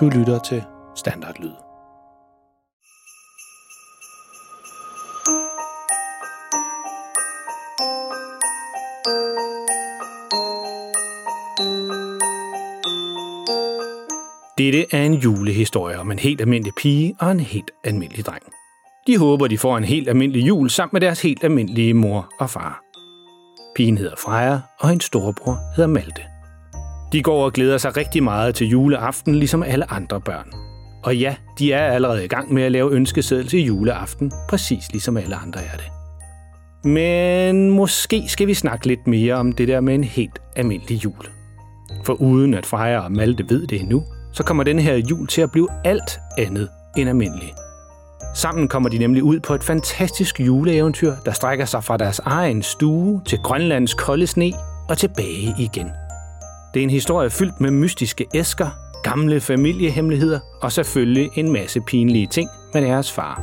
Du lytter til Standardlyd. Dette er en julehistorie om en helt almindelig pige og en helt almindelig dreng. De håber, de får en helt almindelig jul sammen med deres helt almindelige mor og far. Pigen hedder Freja, og hendes storebror hedder Malte. De går og glæder sig rigtig meget til juleaften, ligesom alle andre børn. Og ja, de er allerede i gang med at lave ønskeseddel til juleaften, præcis ligesom alle andre er det. Men måske skal vi snakke lidt mere om det der med en helt almindelig jul. For uden at Freja og Malte ved det endnu, så kommer den her jul til at blive alt andet end almindelig. Sammen kommer de nemlig ud på et fantastisk juleeventyr, der strækker sig fra deres egen stue til Grønlands kolde sne og tilbage igen. Det er en historie fyldt med mystiske æsker, gamle familiehemmeligheder og selvfølgelig en masse pinlige ting med deres far.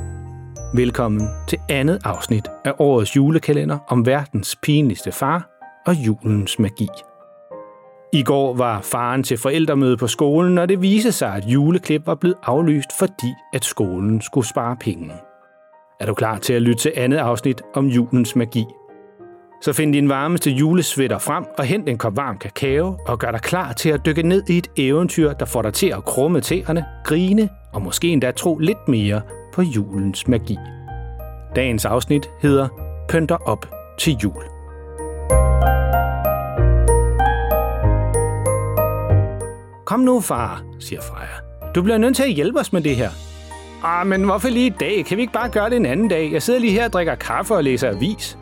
Velkommen til andet afsnit af årets julekalender om verdens pinligste far og julens magi. I går var faren til forældremøde på skolen, og det viste sig, at juleklip var blevet aflyst, fordi at skolen skulle spare penge. Er du klar til at lytte til andet afsnit om julens magi? Så find din varmeste julesvitter frem og hent en kop varm kakao og gør dig klar til at dykke ned i et eventyr, der får dig til at krumme tæerne, grine og måske endda tro lidt mere på julens magi. Dagens afsnit hedder Pynter op til jul. Kom nu, far, siger Freja. Du bliver nødt til at hjælpe os med det her. Ah, men hvorfor lige i dag? Kan vi ikke bare gøre det en anden dag? Jeg sidder lige her og drikker kaffe og læser avis.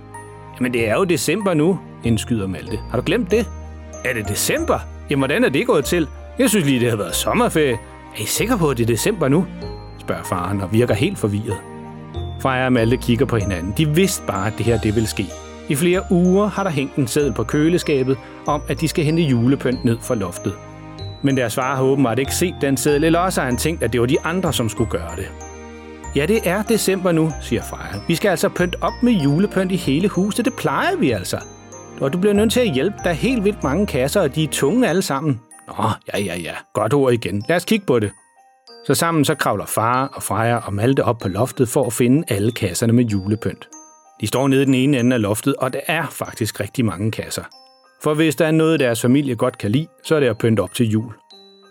Jamen, det er jo december nu, indskyder Malte. Har du glemt det? Er det december? Jamen, hvordan er det gået til? Jeg synes lige, det har været sommerferie. Er I sikre på, at det er december nu? spørger faren og virker helt forvirret. Freja og Malte kigger på hinanden. De vidste bare, at det her det ville ske. I flere uger har der hængt en seddel på køleskabet om, at de skal hente julepynt ned fra loftet. Men deres far har åbenbart ikke set den seddel, eller også har han tænkt, at det var de andre, som skulle gøre det. Ja, det er december nu, siger Freja. Vi skal altså pynte op med julepynt i hele huset. Det plejer vi altså. Og du bliver nødt til at hjælpe. Der er helt vildt mange kasser, og de er tunge alle sammen. Nå, ja, ja, ja. Godt ord igen. Lad os kigge på det. Så sammen så kravler far og Freja og Malte op på loftet for at finde alle kasserne med julepynt. De står nede i den ene ende af loftet, og der er faktisk rigtig mange kasser. For hvis der er noget, deres familie godt kan lide, så er det at pynte op til jul.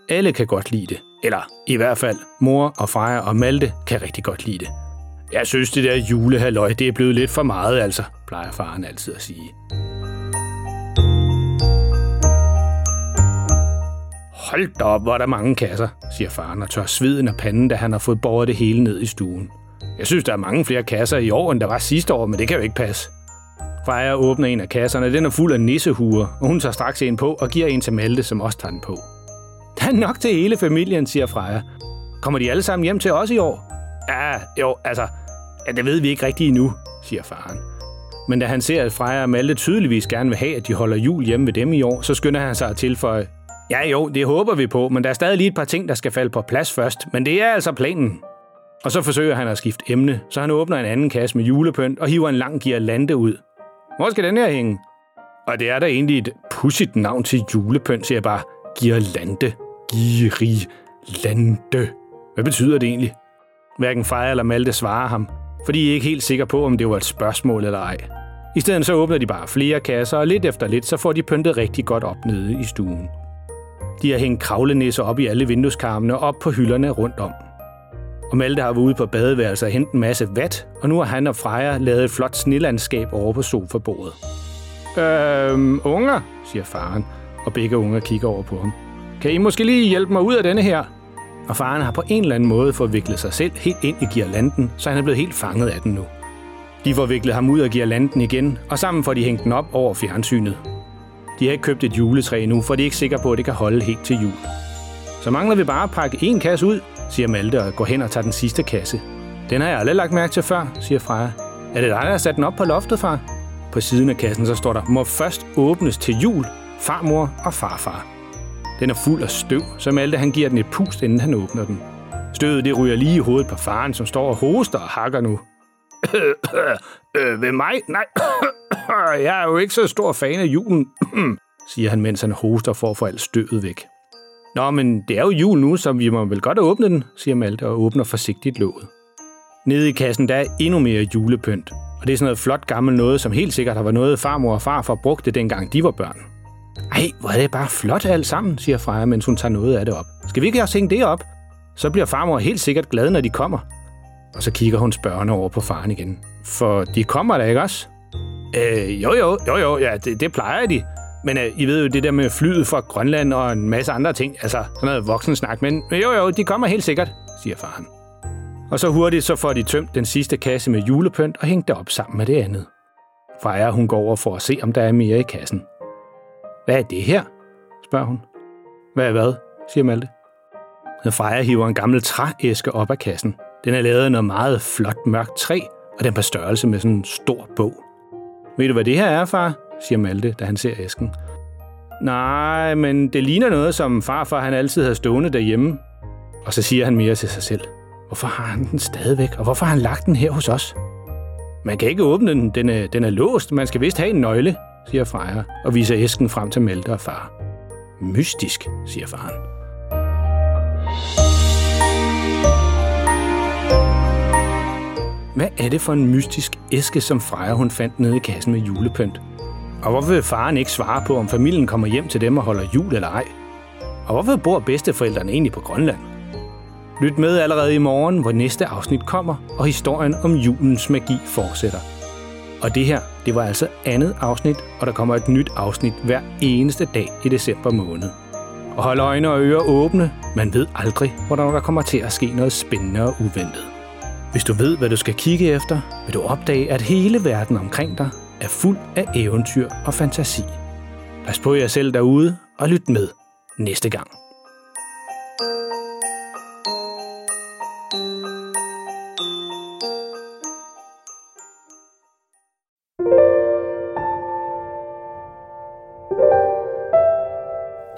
Alle kan godt lide det. Eller i hvert fald, mor og Freja og Malte kan rigtig godt lide det. Jeg synes, det der julehalløj, det er blevet lidt for meget, altså, plejer faren altid at sige. Hold da op, hvor er der mange kasser, siger faren og tør sveden af panden, da han har fået båret det hele ned i stuen. Jeg synes, der er mange flere kasser i år, end der var sidste år, men det kan jo ikke passe. Freja åbner en af kasserne, den er fuld af nissehuer, og hun tager straks en på og giver en til Malte, som også tager den på. Er nok til hele familien, siger Freja. Kommer de alle sammen hjem til os i år? Ja, jo, altså, ja, det ved vi ikke rigtigt endnu, siger faren. Men da han ser, at Freja og Malte tydeligvis gerne vil have, at de holder jul hjemme ved dem i år, så skynder han sig at tilføje, ja jo, det håber vi på, men der er stadig lige et par ting, der skal falde på plads først, men det er altså planen. Og så forsøger han at skifte emne, så han åbner en anden kasse med julepynt og hiver en lang girlande ud. Hvor skal den her hænge? Og det er da egentlig et pudsigt navn til julepynt, siger jeg bare. Girlande. Girilande. Hvad betyder det egentlig? Hverken Freja eller Malte svarer ham, fordi de er ikke helt sikre på, om det var et spørgsmål eller ej. I stedet så åbner de bare flere kasser, og lidt efter lidt, så får de pyntet rigtig godt op nede i stuen. De har hængt kravlenisser op i alle vindueskarmene og op på hylderne rundt om. Og Malte har været ude på badeværelset og hentet en masse vat, og nu har han og Freja lavet et flot snelandskab over på sofabordet. Øhm, unger, siger faren, og begge unger kigger over på ham. Kan I måske lige hjælpe mig ud af denne her? Og faren har på en eller anden måde forviklet sig selv helt ind i girlanden, så han er blevet helt fanget af den nu. De forviklede ham ud af girlanden igen, og sammen får de hængt den op over fjernsynet. De har ikke købt et juletræ nu, for de er ikke sikre på, at det kan holde helt til jul. Så mangler vi bare at pakke en kasse ud, siger Malte og går hen og tager den sidste kasse. Den har jeg aldrig lagt mærke til før, siger Freja. Er det dig, der har sat den op på loftet, far? På siden af kassen så står der, må først åbnes til jul, farmor og farfar. Den er fuld af støv, så Malte han giver den et pust, inden han åbner den. Støvet det ryger lige i hovedet på faren, som står og hoster og hakker nu. øh, ved mig? Nej, jeg er jo ikke så stor fan af julen, siger han, mens han hoster for at få alt støvet væk. Nå, men det er jo jul nu, så vi må vel godt åbne den, siger Malte og åbner forsigtigt låget. Nede i kassen der er endnu mere julepynt, og det er sådan noget flot gammelt noget, som helt sikkert har været noget, farmor og far for brugte dengang de var børn. Ej, hvor er det bare flot alt sammen, siger Freja, mens hun tager noget af det op. Skal vi ikke også hænge det op? Så bliver farmor helt sikkert glad, når de kommer. Og så kigger hun spørgende over på faren igen. For de kommer da ikke også? Øh, jo, jo, jo, jo, ja, det, det plejer de. Men øh, I ved jo det der med flyet fra Grønland og en masse andre ting, altså sådan noget voksen snak, men jo, jo, de kommer helt sikkert, siger faren. Og så hurtigt så får de tømt den sidste kasse med julepynt og hængt det op sammen med det andet. Freja, hun går over for at se, om der er mere i kassen. Hvad er det her? spørger hun. Hvad er hvad? siger Malte. Freja hiver en gammel trææske op af kassen. Den er lavet af noget meget flot mørkt træ, og den på størrelse med sådan en stor bog. Ved du, hvad det her er, far? siger Malte, da han ser æsken. Nej, men det ligner noget, som farfar han altid har stående derhjemme. Og så siger han mere til sig selv. Hvorfor har han den stadigvæk, og hvorfor har han lagt den her hos os? Man kan ikke åbne den, den er, den er låst, man skal vist have en nøgle, siger Freja, og viser æsken frem til Malte og far. Mystisk, siger faren. Hvad er det for en mystisk æske, som Freja hun fandt nede i kassen med julepynt? Og hvorfor vil faren ikke svare på, om familien kommer hjem til dem og holder jul eller ej? Og hvorfor bor bedsteforældrene egentlig på Grønland? Lyt med allerede i morgen, hvor næste afsnit kommer, og historien om julens magi fortsætter. Og det her, det var altså andet afsnit, og der kommer et nyt afsnit hver eneste dag i december måned. Og hold øjne og ører åbne, man ved aldrig, hvornår der kommer til at ske noget spændende og uventet. Hvis du ved, hvad du skal kigge efter, vil du opdage, at hele verden omkring dig er fuld af eventyr og fantasi. Pas på jer selv derude, og lyt med næste gang.